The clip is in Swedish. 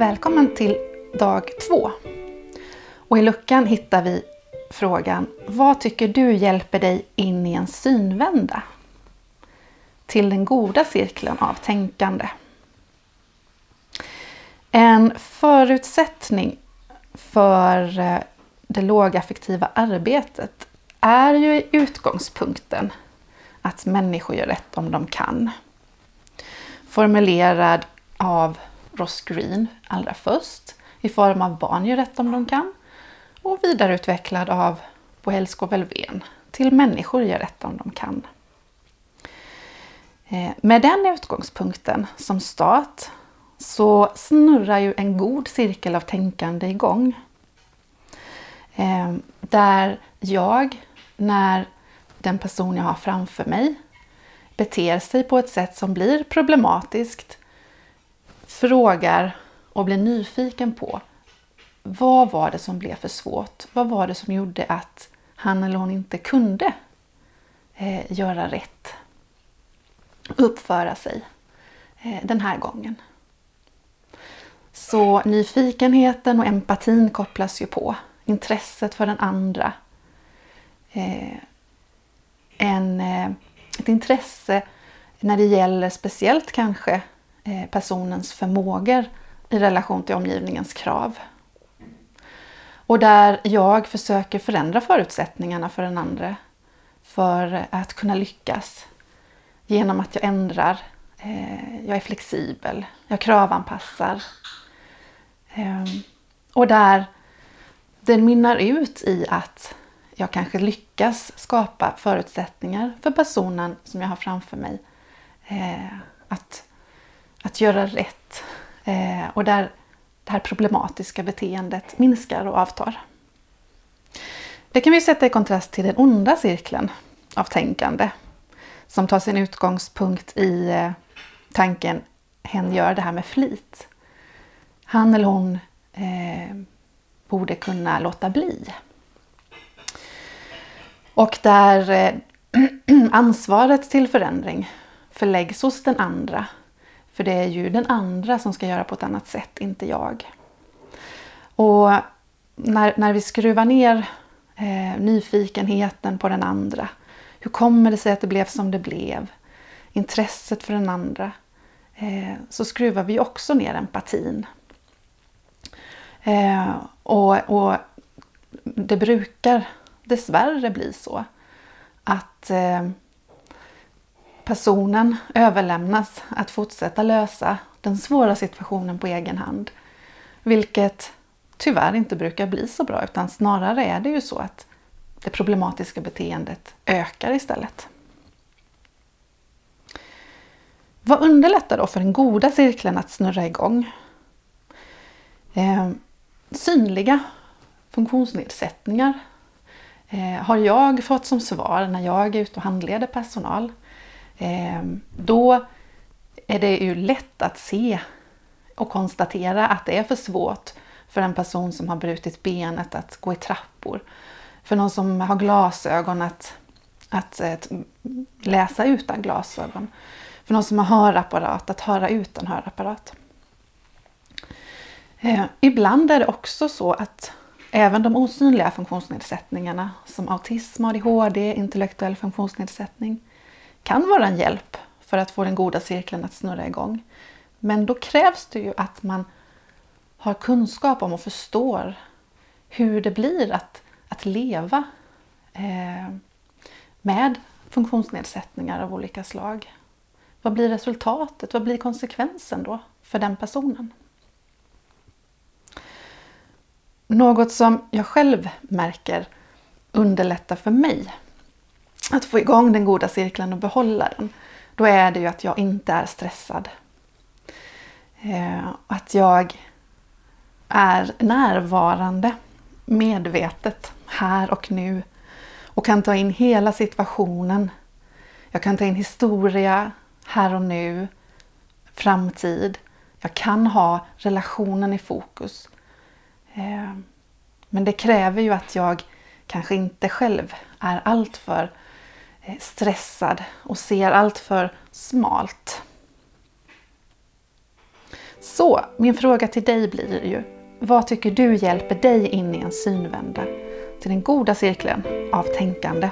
Välkommen till dag två. Och I luckan hittar vi frågan Vad tycker du hjälper dig in i en synvända? Till den goda cirkeln av tänkande. En förutsättning för eh, det lågaffektiva arbetet är ju utgångspunkten att människor gör rätt om de kan. Formulerad av Ross Green allra först i form av Barn gör rätt om de kan och vidareutvecklad av Bohelsko Welvén till Människor gör rätt om de kan. Eh, med den utgångspunkten som start så snurrar ju en god cirkel av tänkande igång. Eh, där jag, när den person jag har framför mig beter sig på ett sätt som blir problematiskt, frågar och blir nyfiken på vad var det som blev för svårt? Vad var det som gjorde att han eller hon inte kunde eh, göra rätt? Uppföra sig eh, den här gången. Så nyfikenheten och empatin kopplas ju på. Intresset för den andra. Eh, en, eh, ett intresse när det gäller speciellt kanske Eh, personens förmågor i relation till omgivningens krav. Och där jag försöker förändra förutsättningarna för den andra för att kunna lyckas genom att jag ändrar. Eh, jag är flexibel, jag kravanpassar. Ehm, och där det mynnar ut i att jag kanske lyckas skapa förutsättningar för personen som jag har framför mig eh, att, att göra rätt. Eh, och där det här problematiska beteendet minskar och avtar. Det kan vi sätta i kontrast till den onda cirkeln av tänkande som tar sin utgångspunkt i eh, tanken hen gör det här med flit. Han eller hon eh, borde kunna låta bli. Och där eh, ansvaret till förändring förläggs hos den andra. För det är ju den andra som ska göra på ett annat sätt, inte jag. Och när, när vi skruvar ner eh, nyfikenheten på den andra. Hur kommer det sig att det blev som det blev? Intresset för den andra. Eh, så skruvar vi också ner empatin. Eh, och, och det brukar dessvärre bli så att eh, personen överlämnas att fortsätta lösa den svåra situationen på egen hand. Vilket tyvärr inte brukar bli så bra utan snarare är det ju så att det problematiska beteendet ökar istället. Vad underlättar då för den goda cirkeln att snurra igång? Eh, synliga funktionsnedsättningar eh, har jag fått som svar när jag är ute och handleder personal. Eh, då är det ju lätt att se och konstatera att det är för svårt för en person som har brutit benet att gå i trappor. För någon som har glasögon att, att, eh, att läsa utan glasögon. För någon som har hörapparat att höra utan hörapparat. Eh, ibland är det också så att även de osynliga funktionsnedsättningarna som autism, ADHD, intellektuell funktionsnedsättning kan vara en hjälp för att få den goda cirkeln att snurra igång. Men då krävs det ju att man har kunskap om och förstår hur det blir att, att leva eh, med funktionsnedsättningar av olika slag. Vad blir resultatet? Vad blir konsekvensen då för den personen? Något som jag själv märker underlättar för mig att få igång den goda cirkeln och behålla den, då är det ju att jag inte är stressad. Eh, att jag är närvarande, medvetet, här och nu och kan ta in hela situationen. Jag kan ta in historia, här och nu, framtid. Jag kan ha relationen i fokus. Eh, men det kräver ju att jag kanske inte själv är alltför Eh, stressad och ser allt för smalt. Så min fråga till dig blir ju, vad tycker du hjälper dig in i en synvända till den goda cirkeln av tänkande?